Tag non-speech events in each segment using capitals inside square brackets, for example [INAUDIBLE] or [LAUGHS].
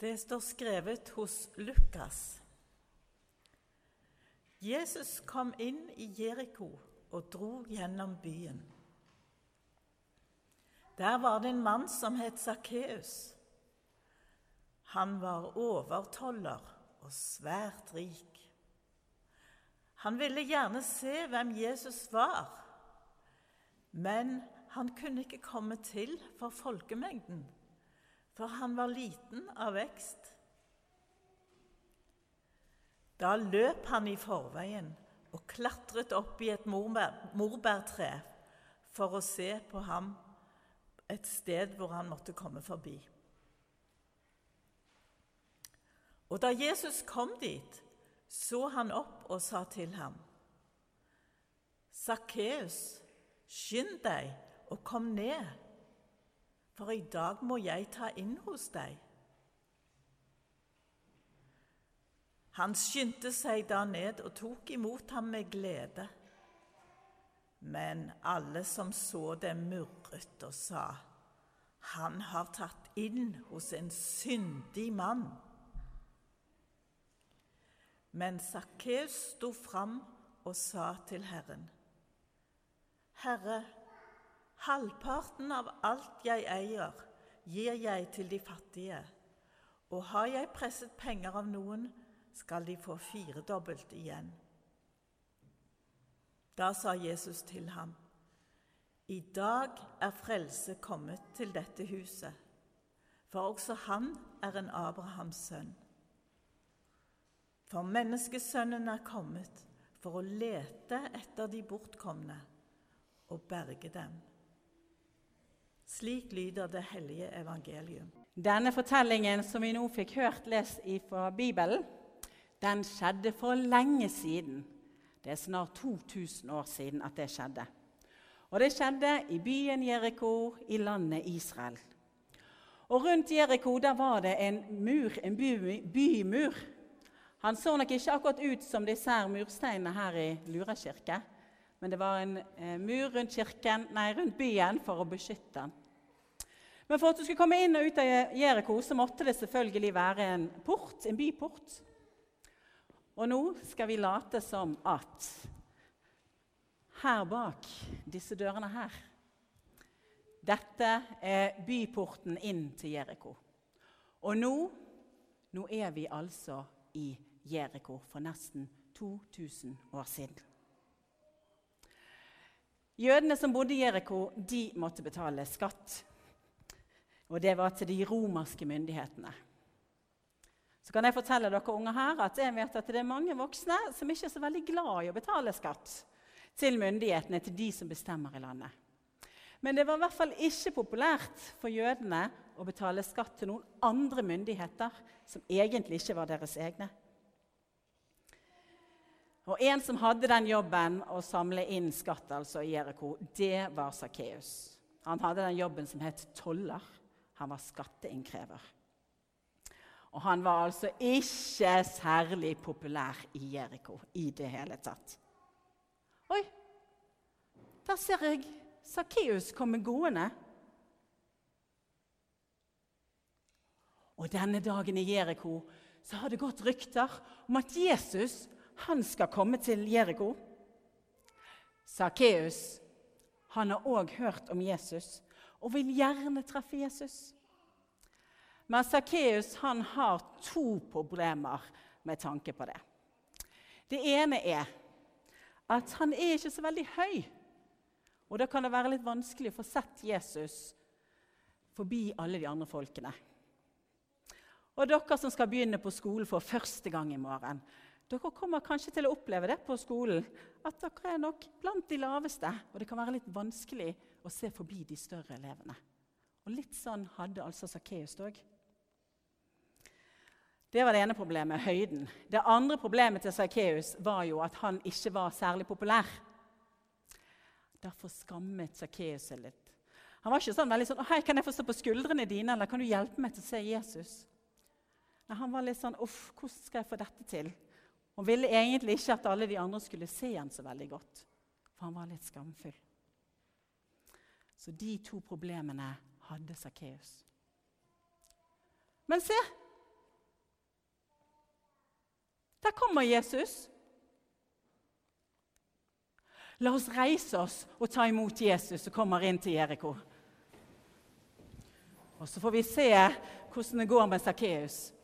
Det står skrevet hos Lukas. Jesus kom inn i Jeriko og dro gjennom byen. Der var det en mann som het Sakkeus. Han var overtoller og svært rik. Han ville gjerne se hvem Jesus var, men han kunne ikke komme til for folkemengden for han var liten av vekst. Da løp han i forveien og klatret opp i et morbærtre for å se på ham et sted hvor han måtte komme forbi. Og da Jesus kom dit, så han opp og sa til ham.: Sakkeus, skynd deg og kom ned for i dag må jeg ta inn hos deg. Han skyndte seg da ned og tok imot ham med glede. Men alle som så det, murret og sa, han har tatt inn hos en syndig mann. Men Sakkeus sto fram og sa til Herren, Herre, Halvparten av alt jeg eier, gir jeg til de fattige. Og har jeg presset penger av noen, skal de få firedobbelt igjen. Da sa Jesus til ham, I dag er frelse kommet til dette huset, for også han er en Abrahams sønn. For menneskesønnen er kommet for å lete etter de bortkomne og berge dem. Slik lyder det hellige evangelium. Denne fortellingen som vi nå fikk hørt lest fra Bibelen, den skjedde for lenge siden. Det er snart 2000 år siden at det skjedde. Og det skjedde i byen Jeriko i landet Israel. Og Rundt Jeriko var det en mur, en by, bymur. Han så nok ikke akkurat ut som disse mursteinene her i Lura kirke. Men det var en eh, mur rundt, kirken, nei, rundt byen for å beskytte den. Men for at du skulle komme inn og ut av Jeriko, så måtte det selvfølgelig være en port, en byport. Og nå skal vi late som at her bak disse dørene her Dette er byporten inn til Jeriko. Og nå, nå er vi altså i Jeriko for nesten 2000 år siden. Jødene som bodde i Jeriko, de måtte betale skatt. Og det var til de romerske myndighetene. Så kan jeg fortelle dere unge her at jeg vet at det er mange voksne som ikke er så veldig glad i å betale skatt til myndighetene, til de som bestemmer i landet. Men det var i hvert fall ikke populært for jødene å betale skatt til noen andre myndigheter som egentlig ikke var deres egne. Og En som hadde den jobben å samle inn skatt altså i Jeriko, det var Sakkeus. Han hadde den jobben som het toller. Han var skatteinnkrever. Og han var altså ikke særlig populær i Jeriko i det hele tatt. Oi, der ser jeg Sakkeus komme gående. Og denne dagen i Jeriko så har det gått rykter om at Jesus han skal komme til Jeriko. Sakkeus har òg hørt om Jesus og vil gjerne treffe Jesus. Men Sakkeus har to problemer med tanke på det. Det ene er at han er ikke så veldig høy. Og da kan det være litt vanskelig å få sett Jesus forbi alle de andre folkene. Og dere som skal begynne på skolen for første gang i morgen, dere kommer kanskje til å oppleve det på skolen, at dere er nok blant de laveste. Og det kan være litt vanskelig å se forbi de større elevene. Og litt sånn hadde altså Sakkeus òg. Det var det ene problemet, høyden. Det andre problemet til Sakkeus var jo at han ikke var særlig populær. Derfor skammet Sakkeus seg litt. Han var ikke sånn veldig sånn 'Hei, kan jeg få stå på skuldrene dine?' eller 'Kan du hjelpe meg til å se Jesus?' Nei, Han var litt sånn 'Uff, hvordan skal jeg få dette til?' Hun ville egentlig ikke at alle de andre skulle se han så veldig godt, for han var litt skamfull. Så de to problemene hadde Sakkeus. Men se! Der kommer Jesus. La oss reise oss og ta imot Jesus som kommer inn til Jeriko. Og så får vi se hvordan det går med Sakkeus.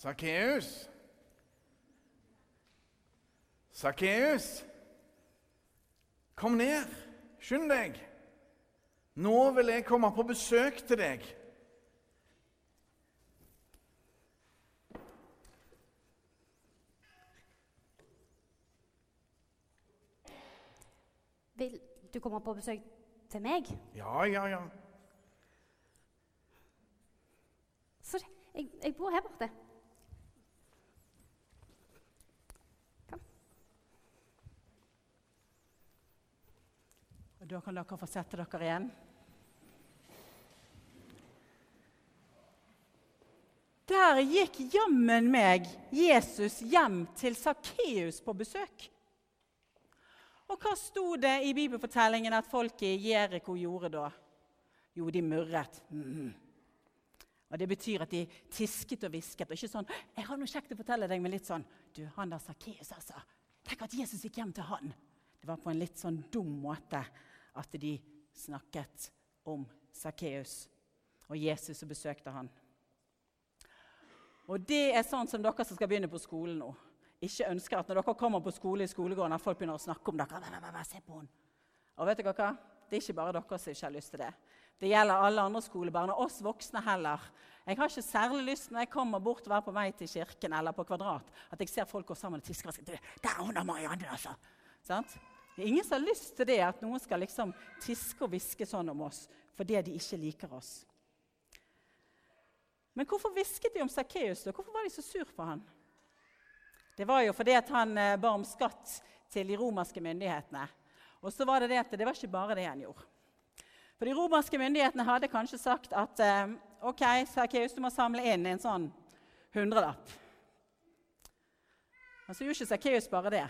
Sakkeus! Sakkeus! Kom ned! Skynd deg! Nå vil jeg komme på besøk til deg. Vil du komme på besøk til meg? Ja, ja, ja. Sorry, jeg, jeg bor her borte. Da kan dere få sette dere igjen. Der gikk jammen meg Jesus hjem til Sakkeus på besøk. Og hva sto det i bibelfortellingen at folk i Jeriko gjorde da? Jo, de murret. Mm. Og Det betyr at de tisket og hvisket. Og ikke sånn 'Jeg har noe kjekt å fortelle deg', men litt sånn 'Du, han der Sakkeus, altså. Tenk at Jesus gikk hjem til han.' Det var på en litt sånn dum måte at de snakket om Sakkeus og Jesus som besøkte han. Og det er sånn som dere som skal begynne på skolen nå. Ikke ønsker at når dere kommer på skole i skolegården, at folk begynner å snakke om dere. Se på henne. Og vet dere hva? Det er ikke bare dere som ikke har lyst til det. Det gjelder alle andre skolebarn, og oss voksne heller. Jeg har ikke særlig lyst når jeg kommer bort og er på vei til kirken eller på Kvadrat, at jeg ser folk gå sammen og tiske. Der er hun og Marianne, altså! Sant? Det er ingen som har lyst til det, at noen skal liksom tiske og hviske sånn om oss fordi de ikke liker oss. Men hvorfor hvisket de om Sakkeus? Hvorfor var de så sur på han? Det var jo fordi han eh, ba om skatt til de romerske myndighetene. Og så var det det at det var ikke bare det han gjorde. For De romerske myndighetene hadde kanskje sagt at eh, ok, Sakkeus, du må samle inn en sånn hundrelapp. Men så gjorde ikke Sakkeus bare det.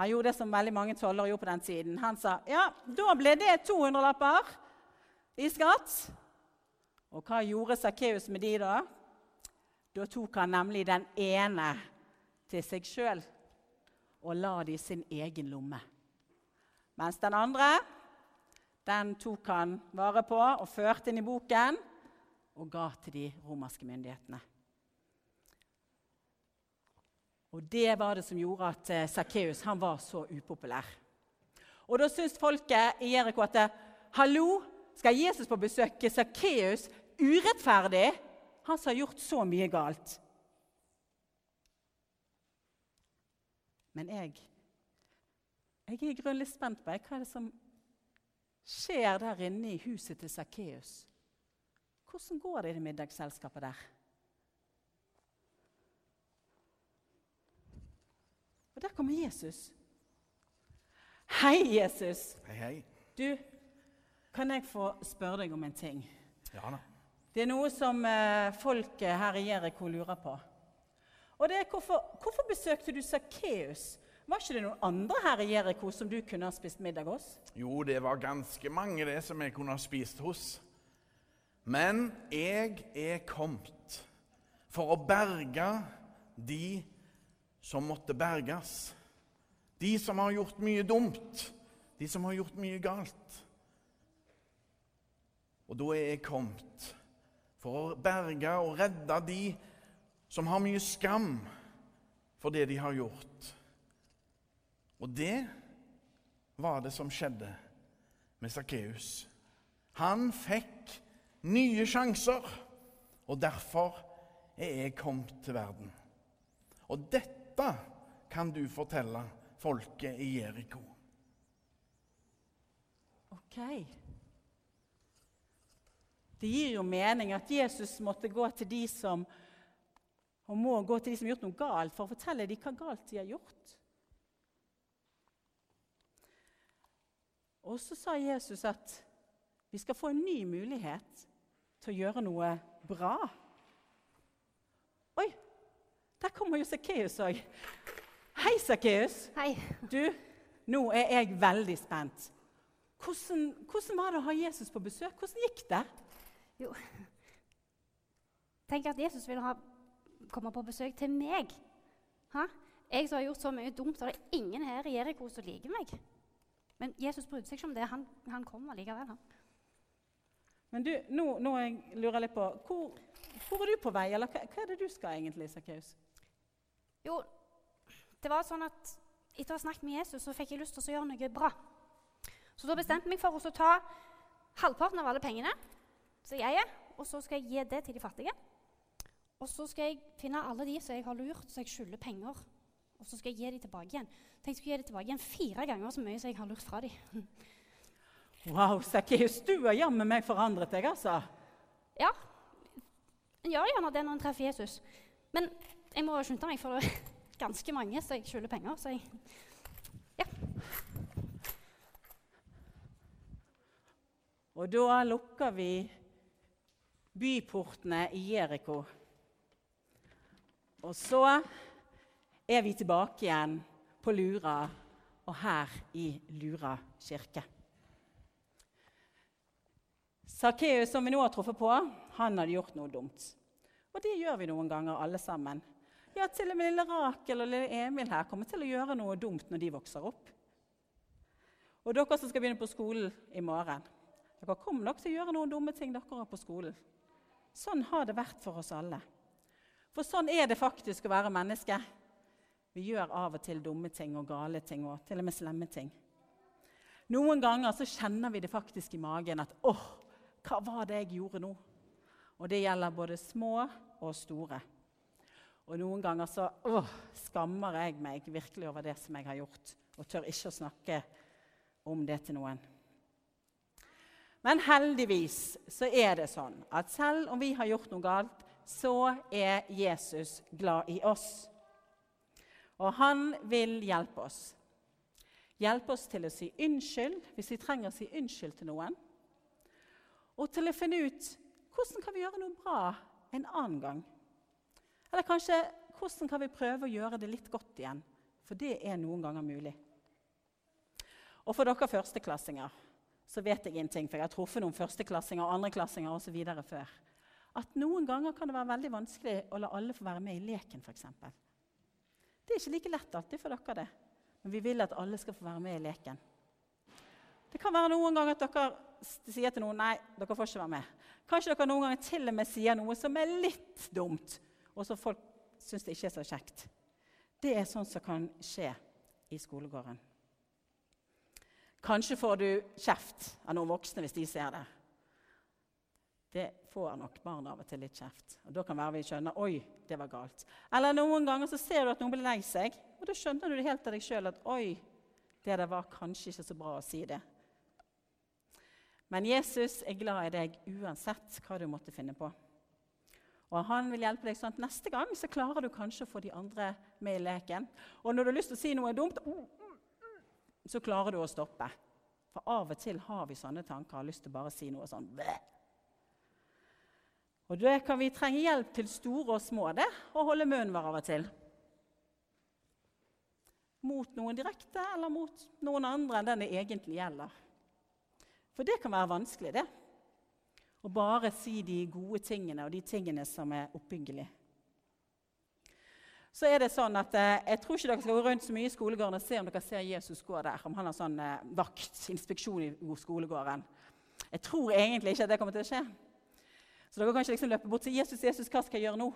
Han gjorde det som veldig mange tollere gjorde på den tiden. Han sa ja, da ble det 200-lapper i skatt. Og hva gjorde Sakkeus med de da? Da tok han nemlig den ene til seg sjøl og la det i sin egen lomme. Mens den andre den tok han vare på og førte inn i boken og ga til de romerske myndighetene. Og Det var det som gjorde at eh, Sakkeus var så upopulær. Og Da syns folket i Jeriko at hallo, skal Jesus på besøk? Sakkeus urettferdig? Han som har gjort så mye galt. Men jeg, jeg er i grunnen litt spent på hva er det som skjer der inne i huset til Sakkeus. Hvordan går det i det middagsselskapet der? Og der kommer Jesus. Hei, Jesus. Hei, hei. Du, kan jeg få spørre deg om en ting? Ja da. Det er noe som eh, folk her i Jeriko lurer på. Og det er hvorfor, hvorfor besøkte du Sakkeus? Var ikke det noen andre her i Jeriko som du kunne ha spist middag hos? Jo, det var ganske mange det som jeg kunne ha spist hos. Men jeg er kommet for å berge de som måtte berges. De som har gjort mye dumt, de som har gjort mye galt. Og da er jeg kommet for å berge og redde de som har mye skam for det de har gjort. Og det var det som skjedde med Sakkeus. Han fikk nye sjanser, og derfor er jeg kommet til verden. Og dette kan du fortelle folket i Jeriko. Ok. Det gir jo mening at Jesus måtte gå til de som og må gå til de som har gjort noe galt, for å fortelle dem hva galt de har gjort. Og så sa Jesus at vi skal få en ny mulighet til å gjøre noe bra. Der kommer jo Sakkeus òg. Hei, Sakkeus. Hei. Du, nå er jeg veldig spent. Hvordan, hvordan var det å ha Jesus på besøk? Hvordan gikk det? Jo Tenk at Jesus ville ha komme på besøk til meg. Ha? Jeg som har gjort så mye dumt, og det er ingen her i Jeriko som liker meg. Men Jesus brydde seg ikke om det. Han, han kom allikevel. Han. Men du, nå, nå jeg lurer litt på hvor, hvor, er du på vei, eller hva, hva er det du skal egentlig, Sakkeus? Jo, det var sånn at etter å ha snakket med Jesus, så fikk jeg lyst til å gjøre noe bra. Så da bestemte jeg meg for å ta halvparten av alle pengene som jeg eier, og så skal jeg gi det til de fattige. Og så skal jeg finne alle de som jeg har lurt, så jeg skylder penger. Og så skal jeg gi dem tilbake igjen. Tenk, jeg skulle gi dem tilbake igjen fire ganger så mye som jeg har lurt fra dem. [LAUGHS] Wow, Sakkeus, du har jammen meg forandret deg, altså. Ja, en gjør gjerne det når en treffer Jesus. Men jeg må skynde meg, for det er ganske mange så jeg skylder penger. Så jeg Ja. Og da lukker vi byportene i Jeriko. Og så er vi tilbake igjen på Lura og her i Lura kirke. Sakkeus, som vi nå har truffet på, han hadde gjort noe dumt. Og det gjør vi noen ganger, alle sammen. Ja, Til og med lille Rakel og lille Emil her kommer til å gjøre noe dumt når de vokser opp. Og dere som skal begynne på skolen i morgen, dere kommer nok til å gjøre noen dumme ting dere har på skolen. Sånn har det vært for oss alle. For sånn er det faktisk å være menneske. Vi gjør av og til dumme ting og gale ting og til og med slemme ting. Noen ganger så kjenner vi det faktisk i magen at 'Åh, hva var det jeg gjorde nå?' Og det gjelder både små og store. Og noen ganger så åh, skammer jeg meg virkelig over det som jeg har gjort, og tør ikke å snakke om det til noen. Men heldigvis så er det sånn at selv om vi har gjort noe galt, så er Jesus glad i oss. Og han vil hjelpe oss. Hjelpe oss til å si unnskyld hvis vi trenger å si unnskyld til noen. Og til å finne ut hvordan kan vi gjøre noe bra en annen gang. Eller kanskje hvordan kan vi prøve å gjøre det litt godt igjen? For det er noen ganger mulig. Og for dere førsteklassinger så vet jeg en for jeg har truffet noen førsteklassinger og andreklassinger osv. før. At noen ganger kan det være veldig vanskelig å la alle få være med i leken. Eksempel. det er ikke like lett alltid for dere, det. Men vi vil at alle skal få være med i leken. Det kan være noen ganger at dere sier til noen nei, dere får ikke være med. Kanskje dere noen ganger til og med sier noe som er litt dumt, og så folk syns det ikke er så kjekt. Det er sånn som kan skje i skolegården. Kanskje får du kjeft av noen voksne hvis de ser det. Det får nok barn av og til litt kjeft. Og Da kan være vi skjønner oi, det var galt. Eller noen ganger så ser du at noen blir lei seg, og da skjønner du det helt av deg sjøl at oi, det der var kanskje ikke så bra å si det. Men Jesus er glad i deg uansett hva du måtte finne på. Og han vil hjelpe deg sånn at neste gang så klarer du kanskje å få de andre med i leken. Og når du har lyst til å si noe dumt, så klarer du å stoppe. For av og til har vi sånne tanker har lyst til å bare si noe sånn! Og det kan vi trenge hjelp til store og små, det, å holde munnen vår av og til. Mot noen direkte eller mot noen andre enn den det egentlig gjelder. For det kan være vanskelig, det. Å bare si de gode tingene og de tingene som er oppbyggelige så er det sånn at eh, Jeg tror ikke dere skal gå rundt så mye i skolegården og se om dere ser Jesus gå der. Om han har sånn eh, vaktinspeksjon i skolegården. Jeg tror egentlig ikke at det kommer til å skje. Så dere kan ikke liksom løpe bort til Jesus, Jesus, hva skal jeg gjøre nå?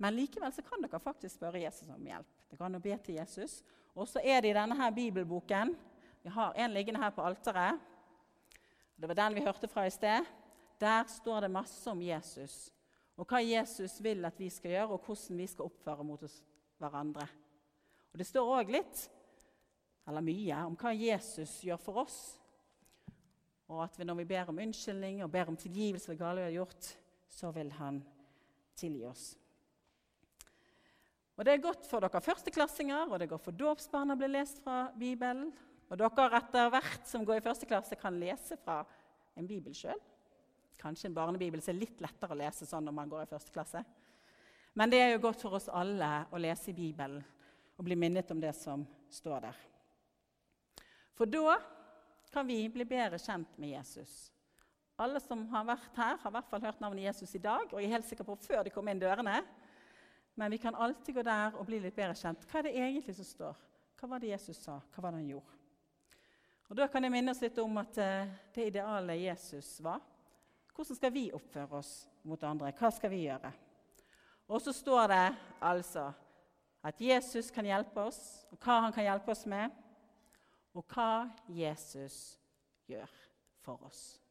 Men likevel så kan dere faktisk spørre Jesus om hjelp. Det kan å be til Jesus. Og så er det i denne her bibelboken Vi har en liggende her på alteret. Det var den vi hørte fra i sted. Der står det masse om Jesus og hva Jesus vil at vi skal gjøre, og hvordan vi skal oppføre mot oss hverandre. Og Det står òg litt, eller mye, om hva Jesus gjør for oss. Og at vi, når vi ber om unnskyldning og ber om tilgivelse for gale vi har gjort, så vil han tilgi oss. Og Det er godt for dere førsteklassinger, og det går for dåpsbarna bli lest fra Bibelen. Og dere etter hvert som går i første klasse, kan lese fra en bibel sjøl. Kanskje en barnebibel som er litt lettere å lese sånn når man går i første klasse. Men det er jo godt for oss alle å lese i Bibelen og bli minnet om det som står der. For da kan vi bli bedre kjent med Jesus. Alle som har vært her, har i hvert fall hørt navnet Jesus i dag. og jeg er helt sikker på før de kom inn dørene. Men vi kan alltid gå der og bli litt bedre kjent. Hva er det egentlig som står? Hva var det Jesus sa? Hva var det han gjorde? Og Da kan jeg minne oss litt om at uh, det idealet Jesus var. Hvordan skal vi oppføre oss mot andre? Hva skal vi gjøre? Og så står det altså at Jesus kan hjelpe oss, og hva han kan hjelpe oss med, og hva Jesus gjør for oss.